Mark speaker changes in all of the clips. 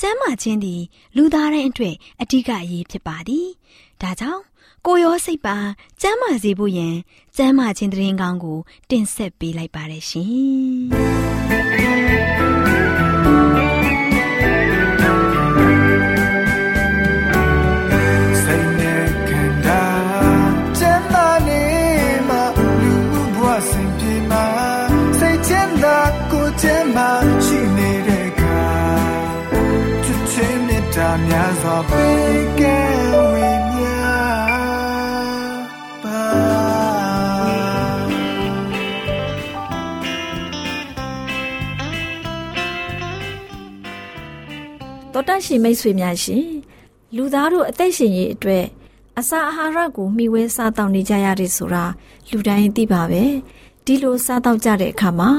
Speaker 1: ကျန်းမာခြင်းသည် လူသားတိုင်းအတွက်အဓိကအရေးဖြစ်ပါသည်။ဒါကြောင့်ကိုရောစိတ်ပါကျန်းမာစေဖို့ယင်ကျန်းမာခြင်းတရင်ကောင်းကို တင်ဆက်ပေးလိုက်ပါရရှင်။စိတ်နဲ့ခ
Speaker 2: န္ဓာကျန်းမာနေမှလူဘဝစ
Speaker 1: င်ပြေ
Speaker 3: မှာစိ
Speaker 2: တ်ချမ်းသာကိုကျန်းမာ
Speaker 3: ပေးကဲဝေမြပါ
Speaker 4: တော်တရှိမိတ်ဆွေများရှင်လူသားတို့အသက်ရှင်ရေးအတွက်အစာအာဟာရကိုမျှဝဲစားတောင်းနေကြရတယ်ဆိုတာလူတိုင်းသိပါပဲ ဒီလိုစားတောက်ကြတဲ့အခါမှာ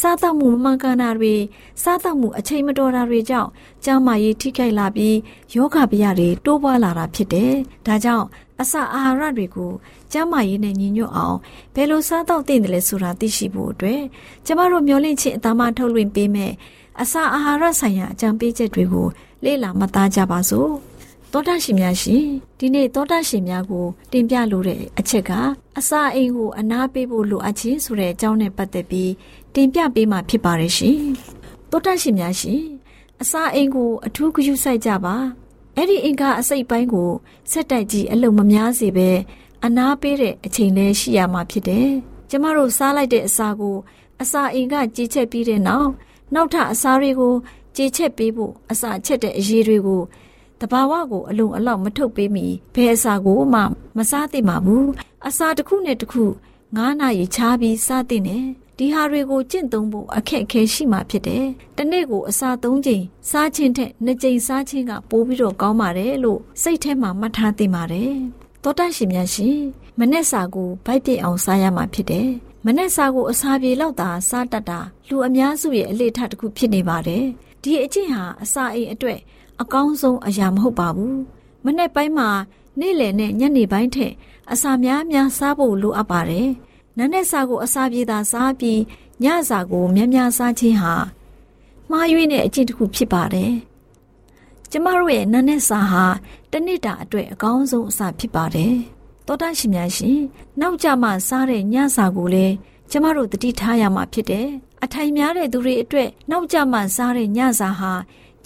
Speaker 4: စားတောက်မှုမမှန်ကန်တာတွေစားတောက်မှုအချိန်မတော်တာတွေကြောင့်ကျန်းမာရေးထိခိုက်လာပြီးယောဂဗျာတွေတိုးပွားလာတာဖြစ်တယ်။ဒါကြောင့်အစာအာဟာရတွေကိုကျန်းမာရေးနဲ့ညီညွတ်အောင်ဘယ်လိုစားတောက်သင့်တယ်လဲဆိုတာသိရှိဖို့အတွက်ကျမတို့မျှဝင့်ခြင်းအသားမထုတ်လွှင့်ပေးမယ်အစာအာဟာရဆိုင်ရာအကြံပေးချက်တွေကိုလေ့လာမှတ်သားကြပါစို့။ သောတာရှင်များရှင်ဒီနေ့သောတာရှင်များကို တင်ပြလိုတဲ့အချက်ကအစာအိမ်ကိုအနာပေးဖို့လိုအပ်ခြင်းဆိုတဲ့အကြောင်းနဲ့ပတ်သက်ပြီးတင်ပြပေးမှာဖြစ်ပါတယ်ရှင်သောတာရှင်များရှင်အစာအိမ်ကိုအထူးဂရုစိုက်ကြပါအဲ့ဒီအင်္ဂါအစိတ်ပိုင်းကိုဆက်တိုက်ကြီးအလုံမများစေပဲအနာပေးတဲ့အချိန်လေးရှိရမှာဖြစ်တယ်ကျမတို့စားလိုက်တဲ့အစာကို အစာအိမ်ကကြီးချက်ပြီးတဲ့နောက်နောက်ထပ်အစာတွေကိုကြေချက်ပေးဖို့အစာချက်တဲ့အရေးတွေကို တဘာဝကိုအလုံးအလောက်မထုတ်ပေးမီဘယ်အစာကိုမှမစားသင့်ပါဘူးအစာတစ်ခုနဲ့တစ်ခု9နာရီခြားပြီးစားသင့်တယ်ဒီဟာတွေကိုကျင့်သုံးဖို့အခက်အခဲရှိမှဖြစ်တယ်။တနေ့ကိုအစာ၃ချိန်စားခြင်းထက်၂ချိန်စားခြင်းကပိုပြီးတော့ကောင်းပါတယ်လို့စိတ်ထဲမှာမှတ်ထားသင့်ပါတယ်။သောတရှင်များရှင်မနေ့စာကိုဗိုက်ပြည့်အောင်စားရမှာဖြစ်တယ်။မနေ့စာကိုအစာပြေလောက်သာစားတတ်တာလူအများစုရဲ့အလေထတစ်ခုဖြစ်နေပါတယ်။ဒီအကျင့်ဟာအစာအိမ်အတွက် အကောင်းဆုံးအရာမဟုတ်ပါဘူး။မနေ့ပိုင်းမှာနေ့လယ်နဲ့ညနေပိုင်းထက်အစာများများစားဖို့လိုအပ်ပါတယ်။နန်းနဲ့စာကိုအစာပြေသာစားပြီးညစာကိုများများစားခြင်းဟာမှားယွင်းတဲ့အကျင့်တစ်ခုဖြစ်ပါတယ်။ကျမတို့ရဲ့နန်းနဲ့စာဟာတနေ့တာအတွက်အကောင်းဆုံးအစာဖြစ်ပါတယ်။တောတရှင်များရှင်နောက်ကြမှစားတဲ့ညစာကိုလည်းကျမတို့တတိထားရမှာဖြစ်တယ်။အထိုင်များတဲ့သူတွေအတွက်နောက်ကြမှစားတဲ့ညစာဟာ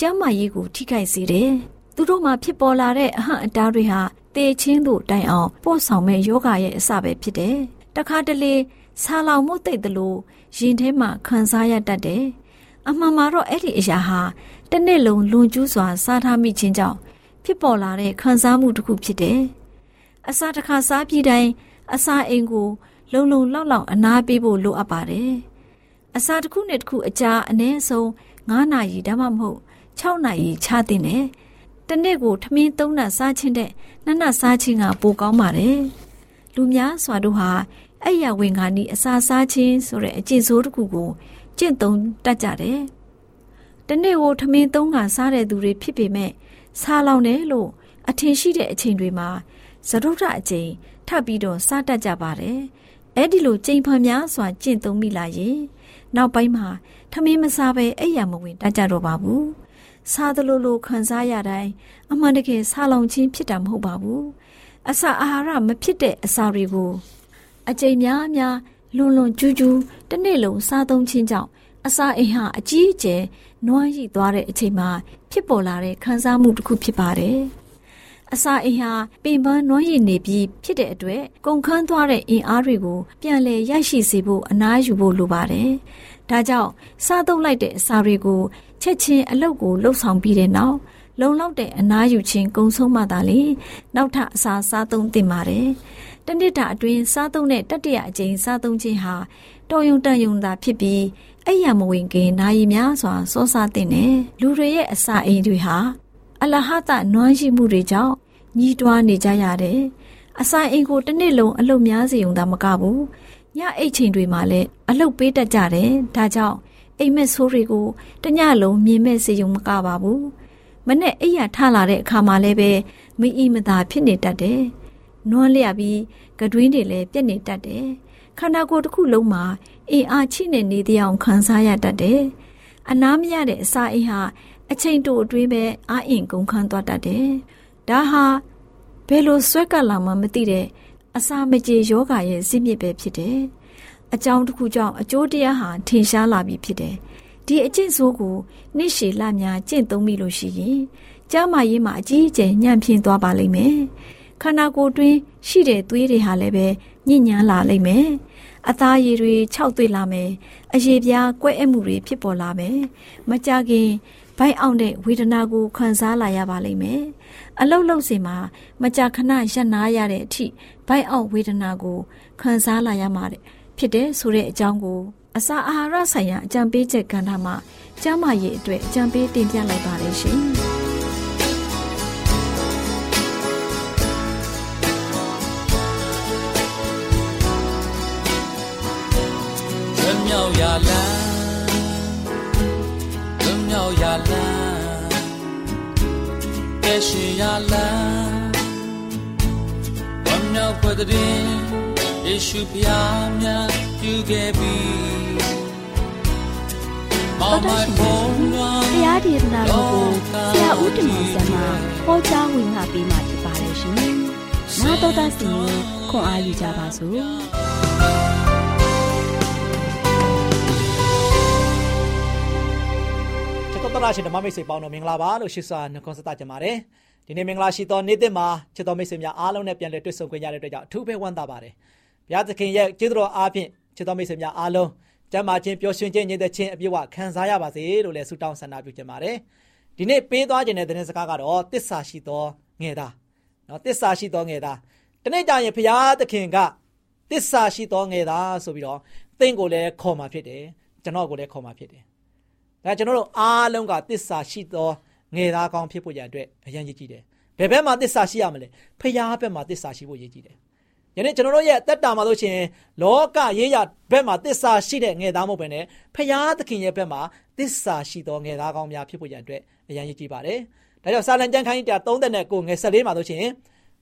Speaker 4: ကျမ်းမာရေးကိုထိခိုက်စေတယ်။သူတို့မှာဖြစ်ပေါ်လာတဲ့အဟန့်အတားတွေဟာတေချင်းတို့တိုင်အောင်ပို့ဆောင်မဲ့ယောဂရဲ့အစပဲဖြစ်တယ်။တခါတလေဆာလောင်မှုတိတ်တလို့ရင်ထဲမှာခံစားရတတ်တယ်။အမှန်မှာတော့အဲ့ဒီအရာဟာတစ်နေ့လုံးလွန်ကျူးစွာစားထားမိခြင်းကြောင့်ဖြစ်ပေါ်လာတဲ့ခံစားမှုတစ်ခုဖြစ်တယ်။အစာတစ်ခါစားပြီးတိုင်းအစာအိမ်ကိုလုံလုံလောက်လောက်အနားပေးဖို့လိုအပ်ပါတယ်။အစာတစ်ခုနဲ့တစ်ခုအကြာအနည်းဆုံး9နာရီဒါမှမဟုတ် 6နာရီချတင်တယ်။တနေ့ကိုထမင်း3နပ်စားခြင်းတဲ့နှစ်နပ်စားခြင်းကပိုကောင်းပါတယ်။လူများစွာတို့ဟာအဲ့ရဝင်ခါနီအစာစားခြင်းဆိုတဲ့အကျင့်ဆိုးတစ်ခုကိုကျင့်သုံးတတ်ကြတယ်။တနေ့ကိုထမင်း3ခါစားတဲ့သူတွေဖြစ်ပေမဲ့စားလောင်တယ်လို့အထင်ရှိတဲ့အချိန်တွေမှာသရုတ်ထအချိန်ထပ်ပြီးတော့စားတတ်ကြပါတယ်။အဲ့ဒီလိုကြိမ်ဖန်များစွာကျင့်သုံးမိလာရင်နောက်ပိုင်းမှာထမင်းမစားဘဲအဲ့ရမဝင်တတ်ကြတော့ပါဘူး။ စားသလိုလိုခံစားရတိုင်းအမှန်တကယ်စားလောင်ခြင်းဖြစ်တာမဟုတ်ပါဘူးအစာအာဟာရမဖြစ်တဲ့အစာတွေကိုအကြိမ်များများလွန်လွန်ကျူးကျူးတစ်နေ့လုံးစားသုံးခြင်းကြောင့်အစာအိမ်ဟာအကြီးအကျယ်နွမ်းရိသွားတဲ့အချိန်မှာဖြစ်ပေါ်လာတဲ့ခံစားမှုတစ်ခုဖြစ်ပါတယ်။အစာအိမ်ဟာပင်ပန်းနွမ်းရိနေပြီးဖြစ်တဲ့အတွက်ကုန်ခန်းသွားတဲ့အင်အားတွေကိုပြန်လည်ရရှိစေဖို့အနားယူဖို့လိုပါတယ်။ဒါကြောင့်စားသုံးလိုက်တဲ့အစာတွေကို ချက်ချင်းအလုပ်ကိုလှုပ်ဆောင်ပြီးတဲ့နောက်လုံလောက်တဲ့အနားယူခြင်းကုံဆုံးမှသာလေနောက်ထပ်အစာစားသုံးသင့်ပါတယ်။တနစ်တာအတွင်းစားသုံးတဲ့တတ္တရအကျိန်စားသုံးခြင်းဟာတော်ယုံတန်ယုံသာဖြစ်ပြီးအဲ့ရမဝင်ခင်နာရီများစွာစောစားတဲ့နဲ့လူတွေရဲ့အစာအိမ်တွေဟာအလဟတနွမ်းရှိမှုတွေကြောင့်ညီးတွားနေကြရတယ်။အစာအိမ်ကိုတစ်နှစ်လုံးအလုပ်များစေုံသာမကဘူး။ညအိတ်ချိန်တွေမှာလည်းအလုပ်ပေးတတ်ကြတယ်။ဒါကြောင့် အိမ်မက်ဆိုးတွေကိုတညလုံးမြင်မဲ့စေုံမကပါဘူး။မနဲ့အိယာထလာတဲ့အခါမှာလည်းပဲမအီမသာဖြစ်နေတတ်တယ်။နွမ်းလျပြီးကတွင်းတွေလည်းပြက်နေတတ်တယ်။ခန္ဓာကိုယ်တစ်ခုလုံးမှာအင်အားချိနေနေတဲ့အောင်ခံစားရတတ်တယ်။အနားမရတဲ့အစာအိမ်ဟာအချိန်တိုအတွင်းပဲအာအင်ကုန်ခန်းသွားတတ်တယ်။ဒါဟာဘယ်လိုဆွဲကပ်လာမှမသိတဲ့အစာမကြေယောဂရဲ့ဇစ်မြစ်ပဲဖြစ်တယ်။ အကြောင်းတစ်ခုကြောင့်အကျိုးတရားဟာထင်ရှားလာပြီဖြစ်တယ်။ဒီအကျင့်ဆိုးကိုနှစ်ရှည်လများကျင့်သုံးမိလို့ရှိရင်ကျမ်းမာရေးမှာအကြီးအကျယ်ညံ့ဖျင်းသွားပါလိမ့်မယ်။ခန္ဓာကိုယ်တွင်းရှိတဲ့သွေးတွေဟာလည်းပဲညဉ့်ညမ်းလာလိမ့်မယ်။အသားရည်တွေခြောက်သွေ့လာမယ်အရေပြားကွဲအပ်မှုတွေဖြစ်ပေါ်လာမယ်မကြခင်ဘိုက်အောင်တဲ့ဝေဒနာကိုခံစားလာရပါလိမ့်မယ်အလုတ်လုတ်စင်မှာမကြခဏရပ်နာရတဲ့အထိဘိုက်အောင်ဝေဒနာကိုခံစားလာရမှာတဲ့ ဖြစ်တဲ့ဆိုတဲ့အကြောင်းကိုအစာအာဟာရဆိုင်ရာအကြံပေးချက်ကဏ္ဍမှာကျန်းမာရေးအတွက်အကြံပေးတင်ပြလိုက်ပါတယ်ရှင်
Speaker 5: မြောက်ရာလန်းလွန်မြောက်ရာလန်းကဲရှိရာလန်းဝမ်းမြောက်ဖွယ်တဲ့ ယေရှုဖျားမြတ်ပြုခဲ့ပြီမောင်မိုင်ဖုံး
Speaker 1: တရားဒေသနာတော်ကိုဆရာဦးတင်မောင်ဆန်းမှဟောကြားဝင်ငါပေးมาဖြစ်ပါတယ်ရှင်။နာတော်တာစီခွန်အားယူကြပါစို့။
Speaker 6: တော်ရရှိဓမ္မမိတ်ဆွေပေါင်းတို့မင်္ဂလာပါလို့ရှိစွာနှုတ်ခွန်းဆက်တာကြပါတယ်ဒီနေ့မင်္ဂလာရှိသောနေ့သစ်မှာချစ်တော်မိတ်ဆွေများအားလုံးနဲ့ပြန်လည်တွေ့ဆုံခွင့်ရတဲ့အတွက်ကြောင့်အထူးပဲဝမ်းသာပါတယ် ဘုရားသခင်ရဲ့ကျေးဇူးတော်အားဖြင့်ချစ်တော်မိတ်ဆွေများအားလုံးကျမ်းမာခြင်းပျော်ရွှင်ခြင်းညီတဲ့ခြင်းအပြည့်အဝခံစားရပါစေလို့လည်းဆုတောင်းဆန္ဒပြုချင်ပါတယ်ဒီနေ့ပေးသွားခြင်းတဲ့သတင်းစကားကတော့တစ္ဆာရှိသောငယ်သားနော်တစ္ဆာရှိသောငယ်သားဒီနေ့ကြာရင်ဘုရားသခင်ကတစ္ဆာရှိသောငယ်သားဆိုပြီးတော့သင်ကိုလည်းခေါ်มาဖြစ်တယ်ကျွန်တော်ကိုလည်းခေါ်มาဖြစ်တယ်ဒါကျွန်တော်တို့အားလုံးကတစ္ဆာရှိသောငယ်သားကောင်းဖြစ်ဖို့ရအတွက်အရန်ရည်ကြည့်တယ်။ဘယ်ဘက်မှာတစ္ဆာရှိရမလဲ။ဖျားဘက်မှာတစ္ဆာရှိဖို့ရည်ကြည့်တယ်။ ယနေ့ကျွန်တော်တို့ရဲ့တက်တာမှာလို့ရှိရင်လောကရေးရဘက်မှာတစ္ဆာရှိတဲ့ငယ်သားမဟုတ်ဘဲနဲ့ဖျားသခင်ရဲ့ဘက်မှာတစ္ဆာရှိသောငယ်သားကောင်းများဖြစ်ဖို့ရအတွက်အရန်ရည်ကြည့်ပါတယ်။ဒါကြောင့်စာလံကျမ်းခန်းကြီး39ငယ်14မှာလို့ရှိရင်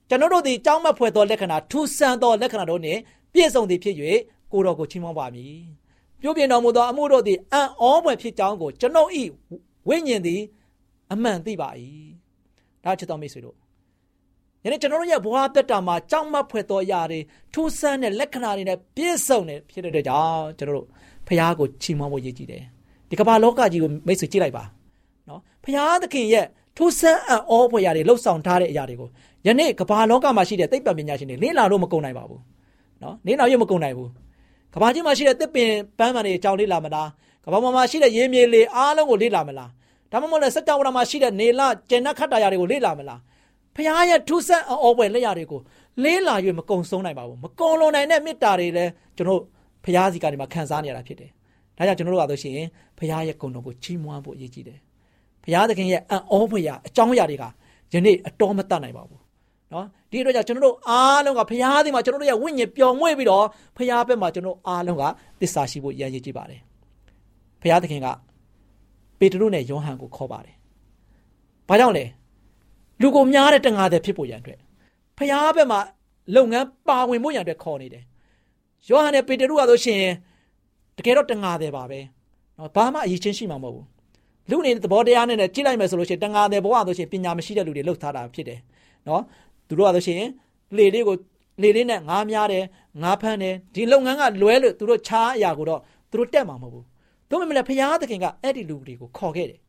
Speaker 6: ကျွန်တော်တို့ဒီကြောင်းမဖွယ်သောလက္ခဏာထူးဆန်းသောလက္ခဏာတို့နှင့်ပြည့်စုံသည်ဖြစ်၍ကိုတော်ကိုချီးမွမ်းပါမည်။ပြုပြင်တော်မူသောအမှုတို့သည်အံ့ဩဖွယ်ဖြစ်ကြောင်းကိုကျွန်ုပ်ဤဝိညာဉ်သည်အမှန်သိပါ၏ဒါချစ်တော်မိတ်ဆွေတို့ ယနေ့ကျွန်တော်တို့ရဲ့ဘဝတက်တာမှာကြောက်မဖွယ်သောအရာတွေထူးဆန်းတဲ့လက္ခဏာတွေနဲ့ပြည့်စုံနေဖြစ်တဲ့အတွက်ကြောင့်ကျွန်တော်တို့ဖခင်ကိုချီးမွမ်းဖို့ရည်ကြည်တယ်ဒီကမ္ဘာလောကကြီးကိုမိတ်ဆွေကြည့်လိုက်ပါနော်ဖခင်သခင်ရဲ့ထူးဆန်းအံ့ဩဖွယ်ရာတွေလှုပ်ဆောင်ထားတဲ့အရာတွေကိုယနေ့ကမ္ဘာလောကမှာရှိတဲ့သိပ္ပံပညာရှင်တွေလေ့လာလို့မကုန်နိုင်ပါဘူးနော်လေ့လာရမကုန်နိုင်ဘူးကဘာကြီးမှာရှိတဲ့တစ်ပင်ပန်းပန်တွေအကြောင်းလေ့လာမလားကဘာပေါ်မှာရှိတဲ့ရေမြေလေအားလုံးကိုလေ့လာမလားဒါမှမဟုတ်လည်းစက်ကြောဝရမှာရှိတဲ့နေလကျန်တဲ့ခတ်တာယာတွေကိုလေ့လာမလား ဖခင်ရဲ့ထူးဆန်းအောပွဲလက်ရာတွေကိုလေးလာ၍မကုံဆုံးနိုင်ပါဘူးမကုံလွန်နိုင်တဲ့မေတ္တာတွေလည်းကျွန်တော်ဖခင်စီကနေမှခံစားနေရတာဖြစ်တယ်ဒါကြောင့်ကျွန်တော်တို့ကဆိုရှင်ဖခင်ရဲ့ဂုဏ်တော်ကိုချီးမွမ်းဖို့အရေးကြီးတယ်ဖခင်သခင်ရဲ့အံ့ဩဖွယ်ရာအကြောင်းအရာတွေကယနေ့အတော်မတတ်နိုင်ပါဘူးနော်ဒီအတွက်ကြောင့်ကျွန်တော်တို့အားလုံးကဖရားသည်မှာကျွန်တော်တို့ရဲ့ဝိညာဉ်ပျော်မွေ့ပြီးတော့ဖရားဘက်မှာကျွန်တော်အားလုံးကသစ္စာရှိဖို့ရည်ရည်ကြည့်ပါတယ်ဖရားသခင်ကပေတရုနဲ့ယောဟန်ကိုခေါ်ပါတယ်ဘာကြောင့်လဲ လူကိုများတဲ့တငါတဲ့ဖြစ်ဖို့ရန်အတွက်ဖရားဘက်မှာလုပ်ငန်းပါဝင်ဖို့ရန်အတွက်ခေါ်နေတယ်ယောဟန်နဲ့ပေတရုကဆိုရှင်တကယ်တော့တငါတဲ့ပါပဲနော်ဘာမှအရေးချင်းရှိမှာမဟုတ်ဘူးလူနေတဲ့သဘောတရားနဲ့ကြည့်လိုက်မယ်ဆိုလို့ရှိရင်တငါတဲ့ဘဝဆိုရှင်ပညာမရှိတဲ့လူတွေလှုပ်ထားတာဖြစ်တယ်နော်သူတို့ကဆိုရှင်လေလေးကိုလေလေးနဲ့ငါးများတယ်ငါးဖမ်းတယ်ဒီလုပ်ငန်းကလွဲလို့သူတို့ခြားအရာကိုတော့သူတို့တက်မှာမဟုတ်ဘူးတို့မမလည်းဖရာသခင်ကအဲ့ဒီလူတွေကိုခေါ်ခဲ့တယ်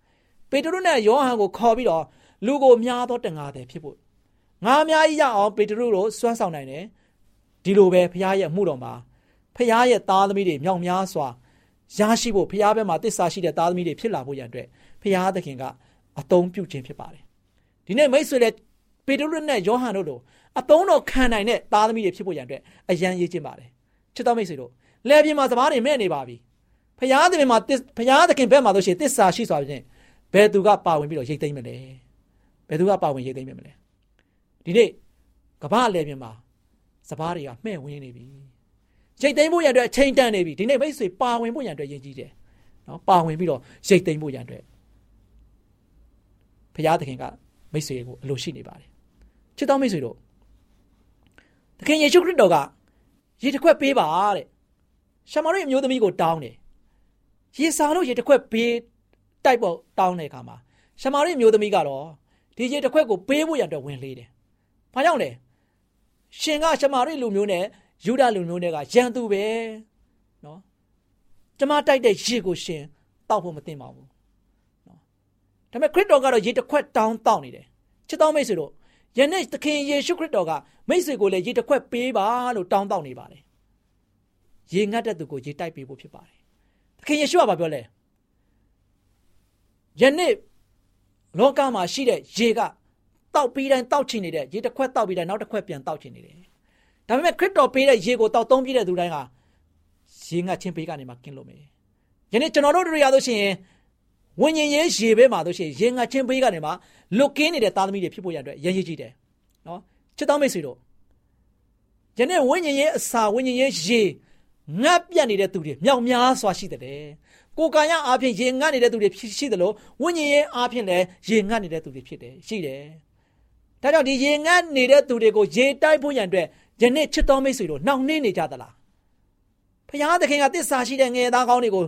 Speaker 6: ပေတရုနဲ့ယောဟန်ကိုခေါ်ပြီးတော့ လူကိုများသောတန်ငါတယ်ဖြစ်ဖို့ငါအများကြီးရအောင်ပေတရုတို့စွမ်းဆောင်နိုင်တယ်ဒီလိုပဲဖရာရဲ့မှုတော်မှာဖရာရဲ့သားသမီးတွေမြောက်များစွာရရှိဖို့ဖရာဘက်မှာတစ္ဆာရှိတဲ့သားသမီးတွေဖြစ်လာဖို့ရန်အတွက်ဖရာသခင်ကအသုံးပြုခြင်းဖြစ်ပါတယ်ဒီနေ့မိတ်ဆွေလည်းပေတရုနဲ့ယောဟန်တို့လိုအသုံးတော်ခံနိုင်တဲ့သားသမီးတွေဖြစ်ဖို့ရန်အတွက်အရန်ရေးခြင်းပါတယ်ချစ်တော်မိတ်ဆွေတို့လက်ပြင်မှာစပားတွေမဲ့နေပါပြီဖရာသခင်မှာဖရာသခင်ဘက်မှာလို့ရှိရင်တစ္ဆာရှိစွာဖြင့်ဘယ်သူကပါဝင်ပြီးတော့ရိတ်သိမ်းမလဲ ဘယ်သူကပါဝင်ရိတ်သိမ်းမလဲဒီနေ့ကမ္ဘာလက်ပြင်မှာစပားတွေကမှဲ့ဝင်းနေပြီရိတ်သိမ်းဖို့ရန်အတွက်အချိန်တန်နေပြီဒီနေ့မိတ်ဆွေပါဝင်ဖို့ရန်အတွက်ယဉ်ကြီးတယ်နော်ပါဝင်ပြီးတော့ရိတ်သိမ်းဖို့ရန်အတွက်ဖရာသခင်ကမိတ်ဆွေကိုအလိုရှိနေပါတယ်ချစ်တော်မိတ်ဆွေတို့သခင်ယေရှုခရစ်တော်ကရေတစ်ခွက်ပေးပါတဲ့ရှမာရိအမျိုးသမီးကိုတောင်းတယ်ရေစာလို့ရေတစ်ခွက်ပေးတိုက်ပေါ်တောင်းတဲ့အခါမှာရှမာရိအမျိုးသမီးကတော့ ဒီရေတစ်ခွက်ကိုပေးဖို့ရတဲ့ဝင်လေးတယ်။ဘာကြောင့်လဲ။ရှင်ကရှမာရိလူမျိုးနဲ့ယူဒလူမျိုးတွေကရန်သူပဲ။နော်။ကျမတိုက်တဲ့ရေကိုရှင်တောက်ဖို့မသင့်ပါဘူး။နော်။ဒါပေမဲ့ခရစ်တော်ကတော့ရေတစ်ခွက်တောင်းတောက်နေတယ်။ချစ်တော်မိတ်ဆွေတို့ယနေ့သခင်ယေရှုခရစ်တော်ကမိတ်ဆွေကိုလည်းရေတစ်ခွက်ပေးပါလို့တောင်းတောက်နေပါတယ်။ရေငတ်တဲ့သူကိုရေတိုက်ပေးဖို့ဖြစ်ပါတယ်။သခင်ယေရှုကဘာပြောလဲ။ယနေ့ လောကမှာရှိတဲ့ရေကတောက်ပြီးတိုင်းတောက်ချင်နေတဲ့ရေတစ်ခွက်တောက်ပြီးတိုင်းနောက်တစ်ခွက်ပြန်တောက်ချင်နေတယ်။ဒါပေမဲ့ခရစ်တော်ပေးတဲ့ရေကိုတောက်သုံးပြတဲ့သူတိုင်းကရေငတ်ခြင်းပေးကနေမှကင်းလို့မယ်။ယနေ့ကျွန်တော်တို့တို့ရလို့ရှိရင်ဝိညာဉ်ရေးရေပဲမှာလို့ရှိရင်ရေငတ်ခြင်းပေးကနေမှလွတ်ကင်းနေတဲ့သားသမီးတွေဖြစ်ဖို့ရတဲ့ရည်ရည်ကြည့်တယ်နော်ချစ်တော်မိတ်ဆွေတို့ယနေ့ဝိညာဉ်ရေးအစာဝိညာဉ်ရေးရေငတ်ပြတ်နေတဲ့သူတွေမြောက်များစွာရှိတယ် ကိုယ်ကာယအားဖြင့်ရေငတ်နေတဲ့သူတွေရှိတယ်လို့ဝိညာဉ်ရေးအားဖြင့်လည်းရေငတ်နေတဲ့သူတွေဖြစ်တယ်ရှိတယ်ဒါကြောင့်ဒီရေငတ်နေတဲ့သူတွေကိုရေတိုက်ဖို့ရန်အတွက်ယနေ့ချစ်တော်မိတ်ဆွေတို့နှောင့်နှင်းနေကြသလားဖခင်သခင်ကတစ္ဆာရှိတဲ့ငယ်သားကောင်းတွေကို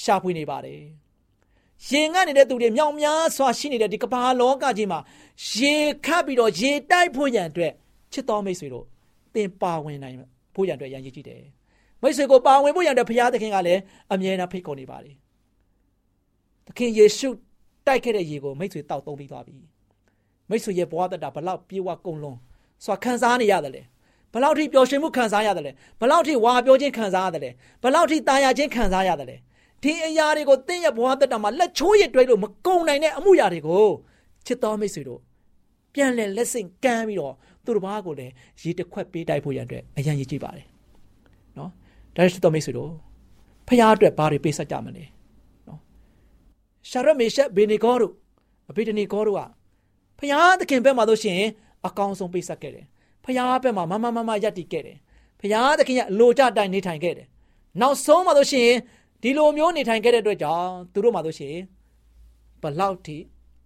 Speaker 6: ရှာဖွေနေပါတယ်ရေငတ်နေတဲ့သူတွေမြောင်များစွာရှိနေတဲ့ဒီကမ္ဘာလောကကြီးမှာရေခတ်ပြီးတော့ရေတိုက်ဖို့ရန်အတွက်ချစ်တော်မိတ်ဆွေတို့သင်ပါဝင်နိုင်ဖို့ရန်အတွက်ရန်ရည်ကြည့်တယ် မိတ်ဆွေကိုပါဝင်ဖို့ရန်အတွက်ဘုရားသခင်ကလည်းအမြဲတမ်းဖိတ်ခေါ်နေပါတယ်သခင်ယေရှုတိုက်ခဲ့တဲ့ရေကိုမိတ်ဆွေတောက်သုံးပြီးသွားပြီမိတ်ဆွေရဲ့ဘဝတတာဘလောက်ပြေဝကုန်လုံးစွာခံစားနေရတယ်လေဘလောက်ထိပျော်ရွှင်မှုခံစားရတယ်လဲဘလောက်ထိဝါပြောခြင်းခံစားရတယ်လဲဘလောက်ထိတာယာခြင်းခံစားရတယ်လဲဒီအရာတွေကိုသင်ရဲ့ဘဝတက်တာမှာလက်ချိုးရတွဲလို့မကုန်နိုင်တဲ့အမှုရာတွေကိုချစ်တော်မိတ်ဆွေတို့ပြန်လဲလက်ဆင့်ကမ်းပြီးတော့သူတို့ဘာကိုလည်းရေတစ်ခွက်ပေးတိုက်ဖို့ရန်အတွက်အရန်ရည်ကြည့်ပါတယ်နော် ဒါချစ်တော်မိတ်ဆွေတို့ဖခင်အတွက်ဘာတွေပေးဆက်ကြမလဲနော်ရှာရမေရှက်ဘေနီဂေါတို့အဘိဒနီဂေါတို့ကဖခင်သခင်ဘက်မှာလို့ရှိရင်အကောင်းဆုံးပေးဆက်ခဲ့တယ်ဖခင်ဘက်မှာမမမမယက်တည်ခဲ့တယ်ဖခင်သခင်ကအလိုကြတိုင်းနေထိုင်ခဲ့တယ်နောက်ဆုံးမှာလို့ရှိရင်ဒီလိုမျိုးနေထိုင်ခဲ့တဲ့အတွက်ကြောင့်သူတို့မှတို့ရှိရင်ဘလောက်ထိ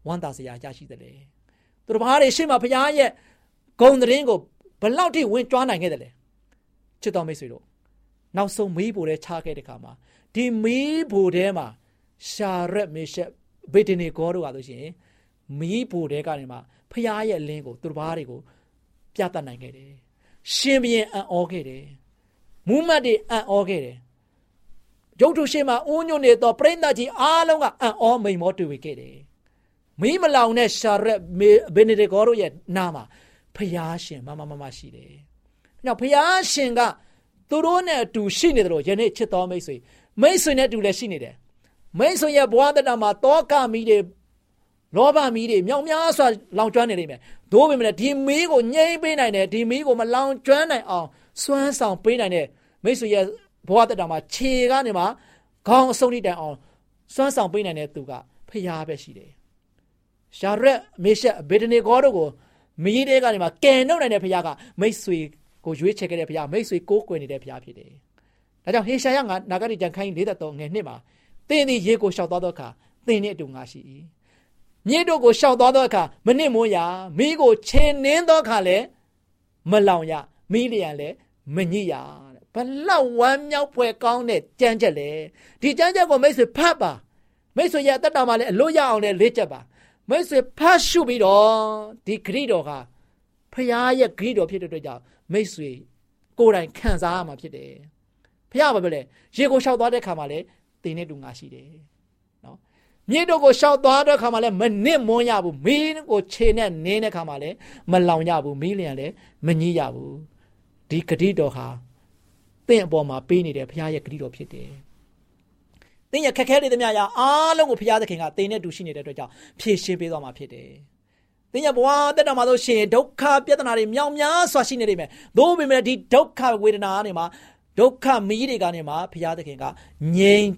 Speaker 6: ဝမ်းသာစရာရရှိတယ်လေသူတို့ဘာတွေရှေ့မှာဘုရားရဲ့ဂုံသတင်းကိုဘလောက်ထိဝင်ကြွားနိုင်ခဲ့တယ်လေချစ်တော်မိတ်ဆွေတို့ နောက်ဆုံးမီးဘိုထဲချခဲ့တဲ့ခါမှာဒီမီးဘိုထဲမှာရှာရက်မေရှက်ဘေဒနီကောတို့ကဆိုရှင်မီးဘိုထဲကနေမှဖျားရဲ့လင်းကိုသူတို့ဘာတွေကိုပြသနိုင်ခဲ့တယ်ရှင်ဘရင်အံ့ဩခဲ့တယ်မူးမတ်တွေအံ့ဩခဲ့တယ်ရုပ်ထုရှိမှအိုးညွန့်နေတော့ပြိဿကြီးအားလုံးကအံ့ဩမိန်မောတွေ့ဝေခဲ့တယ်။မီးမလောင်တဲ့ရှာရက်ဘယ်နေဒီဂေါတို့ရဲ့နာမှာဖျားရှင်မမမမရှိတယ်။နောက်ဖျားရှင်က သူတို့နဲ့အတူရှိနေတယ်လို့ယနေ့ချစ်တော်မိတ်ဆွေမိတ်ဆွေနဲ့အတူလည်းရှိနေတယ်။မိတ်ဆွေရဲ့ဘဝတတမှာတောကမီးတွေလောဘမီးတွေမြောင်များစွာလောင်ကျွမ်းနေလိမ့်မယ်။သို့ပေမဲ့ဒီမီးကိုငြိမ်းပေးနိုင်တယ်ဒီမီးကိုမလောင်ကျွမ်းနိုင်အောင်စွမ်းဆောင်ပေးနိုင်တဲ့မိတ်ဆွေရဲ့ဘဝတက်တာမှာခြေကနေမှခေါင်းအဆုံးထိတိုင်အောင်စွမ်းဆောင်ပေးနိုင်တဲ့သူကဖျားပဲရှိတယ်။ရှာရက်မေရှက်ဘေဒနီဂေါတို့ကိုမီးတဲကနေမှကယ်နှုတ်နိုင်တဲ့ဖျားကမိတ်ဆွေ ကိုရွေးချယ်ခဲ့တဲ့ဖျားမိတ်ဆွေကိုးကွယ်နေတဲ့ဖျားဖြစ်တယ်။ဒါကြောင့်ဟေရှာယငါနာဂတိကြံခိုင်း43ငယ်နှစ်မှာသင်သည်ရေကိုရှောက်သွားသောအခါသင်နှင့်အတူငါရှိ၏။မြေတို့ကိုရှောက်သွားသောအခါမနစ်မွန်းရမီးကိုခြေနှင်းသောအခါလည်းမလောင်ရမီးလျံလည်းမညစ်ရဘလောက်ဝမ်းမြောက်ဖွယ်ကောင်းတဲ့ကြမ်းချက်လေဒီကြမ်းချက်ကိုမိတ်ဆွေဖတ်ပါမိတ်ဆွေရဲ့အသက်တာမှာလည်းအလို့ရအောင်လည်းလေ့ကျက်ပါမိတ်ဆွေဖတ်ရှုပြီးတော့ဒီဂရိတော်ဟာဖရားရဲ့ဂရိတော်ဖြစ်တဲ့အတွက်ကြောင့် မိတ်ဆွေကိုယ်တိုင်ခံစားရမှာဖြစ်တယ်ဖဖះဘာပြောလဲရေကိုရှောက်သွားတဲ့ခါမှာလဲတင်နဲ့တူငါရှိတယ်နော်မြေတို့ကိုရှောက်သွားတဲ့ခါမှာလဲမနစ်မွန်းရဘူးမီးကိုခြေနဲ့နင်းတဲ့ခါမှာလဲမလောင်ရဘူးမီးလျံလဲမညှိရဘူးဒီဂတိတော်ဟာတင့်အပေါ်မှာပေးနေတဲ့ဖះရဲ့ဂတိတော်ဖြစ်တယ်တင်းရခက်ခဲတွေတမျှရအားလုံးကိုဖះသခင်ကတင်းနဲ့တူရှိနေတဲ့အတွက်ကြောင့်ဖြည့်ရှင်းပေးသွားမှာဖြစ်တယ်။ တင်းရဘဝတက်တာမှာဆိုရှင်ဒုက္ခပြဿနာတွေမြောင်များစွာရှိနေနေမယ်။သို့ပေမဲ့ဒီဒုက္ခဝေဒနာတွေမှာဒုက္ခမီးတွေကနေမှဖះသခင်ကငြိမ်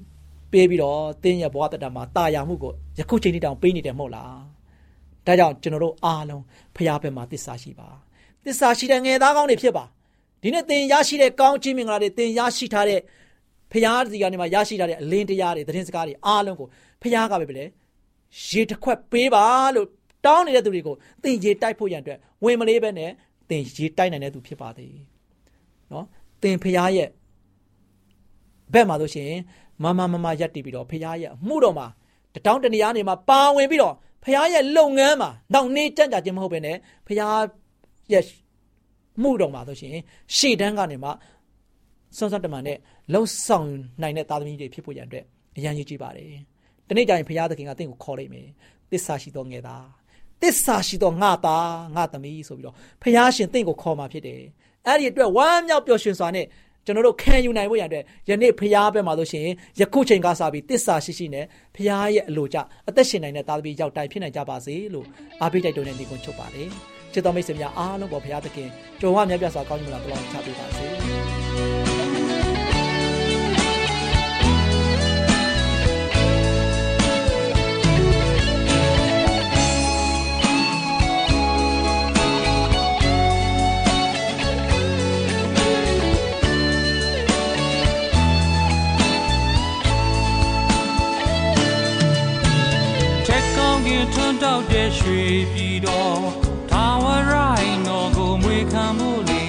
Speaker 6: ပေးပြီးတော့တင်းရဘဝတက်တာမှာတာယာမှုကိုယခုချိန်ထိတောင်ပေးနေတယ်မဟုတ်လား။ဒါကြောင့်ကျွန်တော်တို့အားလုံးဖះဘက်မှာတစ္ဆာရှိပါ။တစ္ဆာရှိတဲ့ငယ်သားကောင်းတွေဖြစ်ပါ။ဒီနေ့သင်ရရှိတဲ့ကောင်းချီးမင်္ဂလာတွေသင်ရရှိထားတဲ့ဖျားစီကနေမှရရှိထားတဲ့အလင်းတရားတွေသတင်းစကားတွေအားလုံးကိုဖျားကပဲပဲလေရေတစ်ခွက်ပေးပါလို့ တောင်းနေတဲ့သူတွေကိုသင်ရေတိုက်ဖို့ရန်အတွက်ဝင်မလေးပဲနဲ့သင်ရေတိုက်နိုင်တဲ့သူဖြစ်ပါသေးနော်သင်ဖျားရဲ့ဘက်မှာဆိုရှင်မမမမရက်တည်ပြီးတော့ဖျားရဲ့မှုတော်မှာတတောင်းတနေရာနေမှာပါဝင်ပြီးတော့ဖျားရဲ့လုပ်ငန်းမှာနောက်နေ့ကြံ့ကြခြင်းမဟုတ်ပဲနဲ့ဖျားရဲ့မှုတော်မှာဆိုရှင်ရှေ့တန်းကနေမှစွန်းစွန်းတမန်နဲ့လှုပ်ဆောင်နိုင်တဲ့သားသမီးတွေဖြစ်ဖို့ရန်အတွက်အရန်ကြီးကြည့်ပါတယ်။ဒီနေ့ကျရင်ဘုရားသခင်ကတင့်ကိုခေါ်လိုက်မယ်။တစ္ဆာရှိသောငယ်သား တစ္ဆာရှိသောငါသားငါသမီးဆိုပြီးတော့ဘုရားရှင်တင့်ကိုခေါ်มาဖြစ်တယ်။အဲ့ဒီအတွက်ဝမ်းမြောက်ပျော်ရွှင်စွာနဲ့ကျွန်တော်တို့ခံယူနိုင်ဖို့ရန်အတွက်ယနေ့ဖရားဘက်မှာဆိုရှင်ယခုချိန်ကစပြီးတစ္ဆာရှိရှိနဲ့ဖရားရဲ့အလိုကြအသက်ရှင်နိုင်တဲ့သားသမီးရောက်တိုင်းဖြစ်နိုင်ကြပါစေလို့အားပေးတိုက်တွန်းတဲ့ညီကုန်းချုပ်ပါတယ်။ချစ်တော်မိတ်ဆွေများအားလုံးပေါ်ဖရားသခင်ကြုံဝမြတ်ပြစွာကောင်းကြီးမလားဘလောင်းချပေးပါစေ။
Speaker 5: န်းတောက်တဲ့ရွှေပြည်တော်ထာဝရိုင်းတော်ကိုမွေခံမှုလေ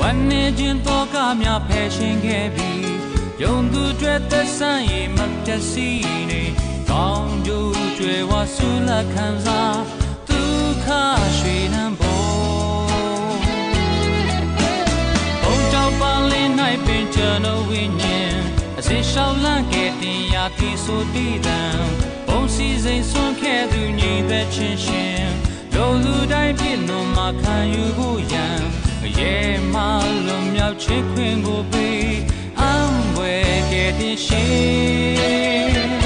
Speaker 5: ဝမ်းနေခြင်းတော့ကများဖယ်ရှင်ခဲ့ပြီးယုံသူတွေသက်ဆိုင်ရင်မတစီနေကောင်းကျိုးကျွယ်ဝဆူလက်ခံစားဒုက္ခရွှေနံပေါ်ဘုံကြောင့်ပါလင်း၌ပင်ကျွန်တော်ဝိညာဉ်အစင်ရှောင်းလန့်ခဲ့တင်ရာတိဆိုတည်တံ ဘုံစီစိန်ဆွန့်ခဲ့သူညီသက်ချင်းရှင်လူလူတိုင်းပြည့်နှုံမှာခံယူဖို့ရန်ရဲမလွန်မြောက်ချစ်ခွင်ကိုပေးအံွယ်ခဲ့တဲ့ရှင်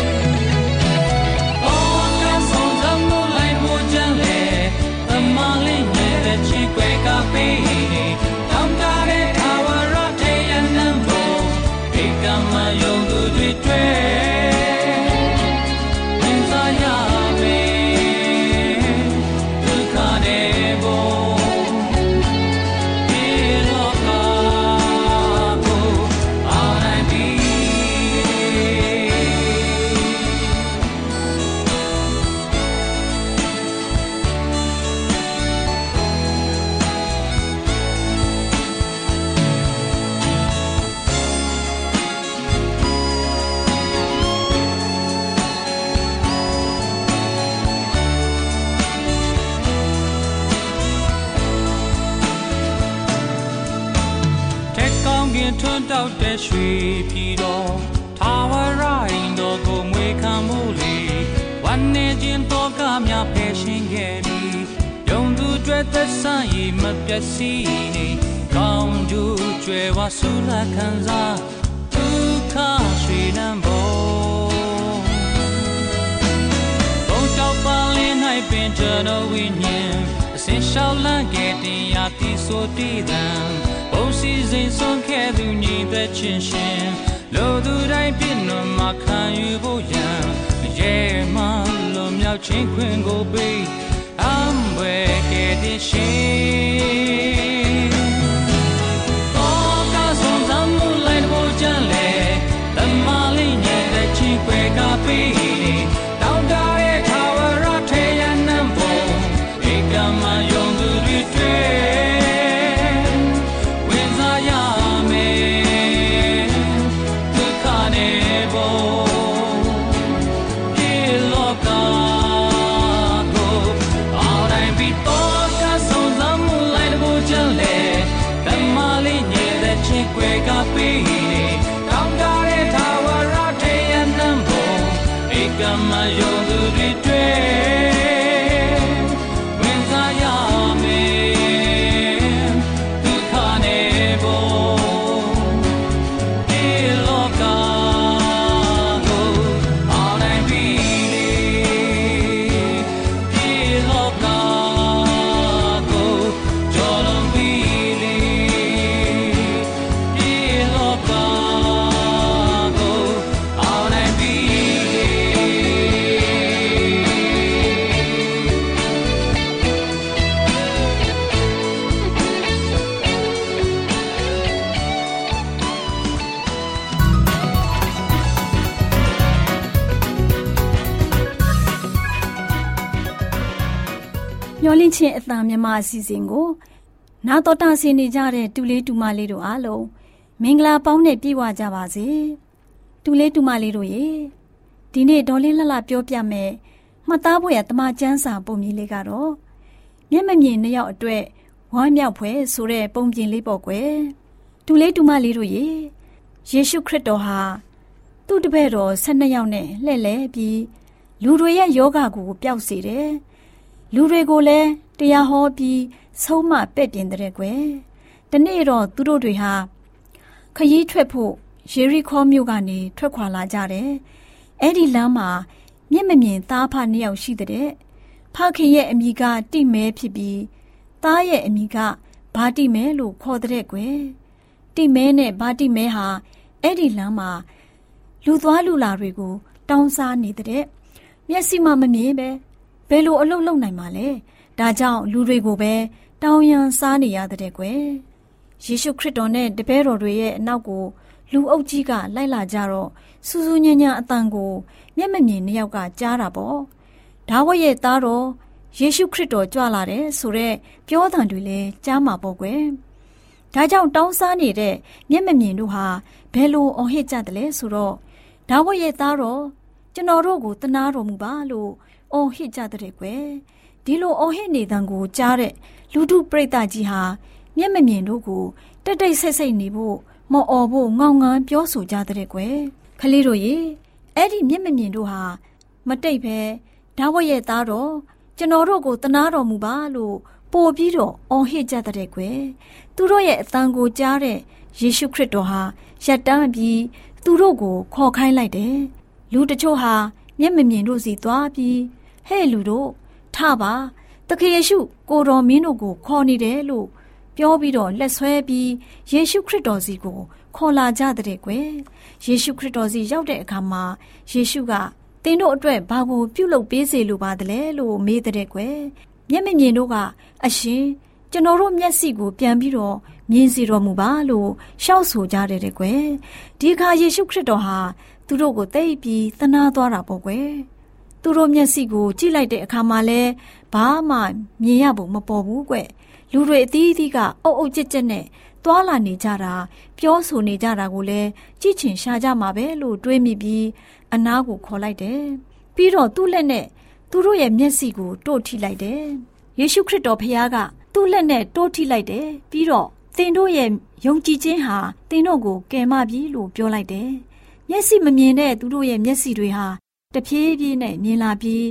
Speaker 5: ရွှေပြည်တော်ထာဝရိုင်းတော်ကိုမွေခံမှုလေဝမ်းနေခြင်းတော့ကများဖယ်ရှင်ခဲ့ပြီးယုံသူတွေသက်ဆိုင်ရင်မပျက်စီးနေကောင်းကျိုးကျွယ်ဝဆူလာခံစားဒုက္ခရွှေနံပေါ်ဘုံတောက်ပါလင်း၌ပင်ကျွန်တော်ဝိညာဉ်အစင်ရှောင်းလန့်ခဲ့တင်ရာတိဆိုတည်တံ ဘုံစီစဉ်ဆုံးခဲ့သူညီသက်ချင်းရှင်လိုသူတိုင်းပြည့်နှံမှာခံယူဖို့ရန်ရဲမလွန်မြောက်ခြင်းခွင်ကိုပေးအံွယ်ခဲ့တဲ့ရှင်တော့ကဆုံးစမ်းမှုလိုက်ဖို့ကြံလေတမလေးညတဲ့ချင်းခွဲကပေး
Speaker 4: င့်ခြင်းအတန်မြမအစီအစဉ်ကို နာတော်တာဆင်နေကြတဲ့တူလေးတူမလေးတို့အားလုံးမင်္ဂလာပေါင်းနဲ့ပြည့်ဝကြပါစေတူလေးတူမလေးတို့ရေဒီနေ့ဒေါ်လေးလှလှပြောပြမယ်မှတ်သားဖို့ရတမချန်းစာပုံမြင်လေးကတော့မျက်မမြင်နှစ်ယောက်အတွက်ဝမ်းမြောက်ဖွယ်ဆိုတဲ့ပုံပြင်လေးပေါ့ကွယ်တူလေးတူမလေးတို့ရေယေရှုခရစ်တော်ဟာသူ့တပည့်တော်၁၂ယောက်နဲ့လှည့်လဲပြီးလူတွေရဲ့ယောဂကိုပျောက်စေတယ် လူတွေကိုလည်းတရားဟောပြီးဆုံးမပဲ့ပြင်တဲ့ကွယ်တနေ့တော့သူတို့တွေဟာခရီးထွက်ဖို့ယေရီခေါမြို့ကနေထွက်ခွာလာကြတယ်အဲ့ဒီလမ်းမှာမျက်မမြင်သားဖနှစ်ယောက်ရှိတဲ့ဖခင်ရဲ့အမိကတိမဲဖြစ်ပြီးသားရဲ့အမိကဘာတိမဲလို့ခေါ်တဲ့ကွယ်တိမဲနဲ့ဘာတိမဲဟာအဲ့ဒီလမ်းမှာလူသွားလူလာတွေကို တောင်းစားနေတဲ့မျက်စိမှမမြင်ပဲ ဘယ်လိုအလုပ်လုပ်နိုင်မှာလဲဒါကြောင့်လူတွေကိုပဲတောင်းရန်စားနေရတဲ့ကွယ်ယေရှုခရစ်တော်နဲ့တပည့်တော်တွေရဲ့အနောက်ကိုလူအုပ်ကြီးကလိုက်လာကြတော့စူးစူးညံ့ညံ့အတန်ကိုမျက်မမြင်နှစ်ယောက်ကကြားတာပေါ့ဒါဝတ်ရဲ့သားတော်ယေရှုခရစ်တော်ကြွလာတယ်ဆိုတော့ပြောတံတွေလည်းကြားမှာပေါ့ကွယ်ဒါကြောင့်တောင်းစားနေတဲ့မျက်မမြင်တို့ဟာဘယ်လိုအော်ဟစ်ကြတယ်လဲဆိုတော့ဒါဝတ်ရဲ့သားတော်ကျွန်တော်တို့ကိုတနာတော်မူပါလို့ အော်ဟစ်ကြတဲ့ကွယ်ဒီလိုအော်ဟစ်နေတံကိုကြားတဲ့လူထုပရိသတ်ကြီးဟာမျက်မမြင်တို့ကိုတက်တိတ်ဆိတ်ဆိတ်နေဖို့မော်အော်ဖို့ငောင်ငန်းပြောဆိုကြတဲ့ကွယ်ခလေးတို့ရေအဲ့ဒီမျက်မမြင်တို့ဟာမတိတ်ပဲဒါဝတ်ရဲ့သားတော်ကျွန်တော်တို့ကိုတနာတော်မူပါလို့ပို့ပြီးတော့အော်ဟစ်ကြတဲ့ကွယ်သူတို့ရဲ့အတန်ကိုကြားတဲ့ယေရှုခရစ်တော်ဟာရက်တန်းပြီးသူတို့ကိုခေါ်ခိုင်းလိုက်တယ်လူတချို့ဟာမျက်မမြင်တို့စီသွားပြီး ဟဲ့လူတို့ထပါတခင်ယေရှုကိုတော်မင်းတို့ကိုခေါ်နေတယ်လို့ပြောပြီးတော့လက်ဆွဲပြီးယေရှုခရစ်တော်စီကိုခေါ်လာကြတဲ့ကွယ်ယေရှုခရစ်တော်စီရောက်တဲ့အခါမှာယေရှုကသင်တို့အတွက်ဘာကိုပြုလုပ်ပေးစေလိုပါသလဲလို့မေးတဲ့ကွယ်မျက်မမြင်တို့ကအရှင်ကျွန်တော်တို့မျက်စိကိုပြန်ပြီးတော့မြင်စီတော်မူပါလို့ရှောက်ဆိုကြတဲ့ကွယ်ဒီအခါယေရှုခရစ်တော်ဟာသူတို့ကိုသိပြီးသနာသွားတာပေါ့ကွယ် သူတို့မျက်စိကိုကြည့်လိုက်တဲ့အခါမှာလဲဘာမှမြင်ရဖို့မပေါ်ဘူးကွလူတွေအသီးသီးကအုပ်အုပ်ကြက်ကြက်နဲ့သွာလာနေကြတာပြောဆိုနေကြတာကိုလည်းကြည့်ချင်ရှာကြမှာပဲလို့တွေးမိပြီးအနားကိုခေါ်လိုက်တယ်ပြီးတော့သူ့လက်နဲ့သူတို့ရဲ့မျက်စိကိုတို့ထိလိုက်တယ်ယေရှုခရစ်တော်ဖခင်ကသူ့လက်နဲ့တိုးထိလိုက်တယ်ပြီးတော့သင်တို့ရဲ့ယုံကြည်ခြင်းဟာသင်တို့ကိုကယ်မပြီလို့ပြောလိုက်တယ်မျက်စိမမြင်တဲ့သူတို့ရဲ့မျက်စိတွေဟာ တဖြည်းဖြည်းနဲ့မြင်လာပြီး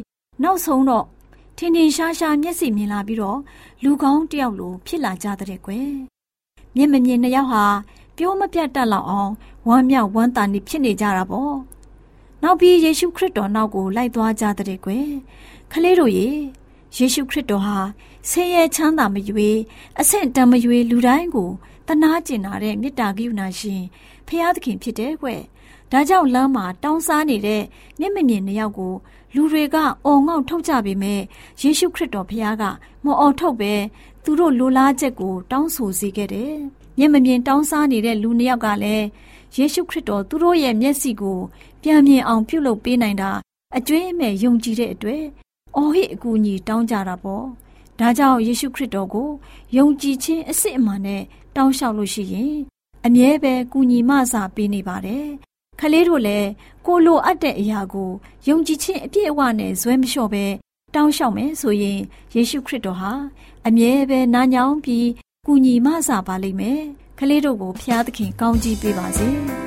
Speaker 4: နောက်ဆုံးတော့ထင်ထင်ရှားရှားမျက်စိမြင်လာပြီးတော့လူကောင်းတယောက်လိုဖြစ်လာကြတဲ့ကွယ်မျက်မမြင်နှစ်ယောက်ဟာပြောမပြတ်တတ်လောက်အောင်ဝမ်းမြောက်ဝမ်းသာနေဖြစ်နေကြတာပေါ့နောက်ပြီးယေရှုခရစ်တော်နောက်ကိုလိုက်သွားကြတဲ့ကွယ်ခလေးတို့ရေယေရှုခရစ်တော်ဟာ ဆင်းရဲချမ်းသာမရွေအဆင့်တန်မရွေလူတိုင်းကိုတနာကျင်နာတဲ့မေတ္တာကရုဏာရှင်ဖရာသခင်ဖြစ်တယ်ကွဒါကြောင့်လမ်းမှာတောင်းစားနေတဲ့မျက်မမြင်နှစ်ယောက်ကိုလူတွေကအော်ငေါ့ထုတ်ကြပေမဲ့ယေရှုခရစ်တော်ဖခင်ကမအော်ထုတ်ပဲသူတို့လိုလားချက်ကိုတောင်းဆိုစေခဲ့တယ်။မျက်မမြင်တောင်းစားနေတဲ့လူနှစ်ယောက်ကလည်းယေရှုခရစ်တော်သူတို့ရဲ့မျက်စိကိုပြန်မြင်အောင်ပြုလုပ်ပေးနိုင်တာအကျွင်းမဲ့ယုံကြည်တဲ့အတွက်အော်ဟစ်အကူအညီတောင်းကြတာပေါ့။ ဒါကြောင့်ယေရှုခရစ်တော်ကိုယုံကြည်ခြင်းအစစ်အမှန်နဲ့တောင်းလျှောက်လို့ရှိရင်အမြဲပဲကူညီမဆာပေးနေပါတယ်ခလေးတို့လည်းကိုလိုအပ်တဲ့အရာကိုယုံကြည်ခြင်းအပြည့်အဝနဲ့ဇွဲမလျှော့ပဲတောင်းလျှောက်မယ်ဆိုရင်ယေရှုခရစ်တော်ဟာအမြဲပဲနာညောင်းပြီးကူညီမဆာပါလိမ့်မယ်ခလေးတို့ကိုဖျားသခင်ကောင်းကြီးပေးပါစေ။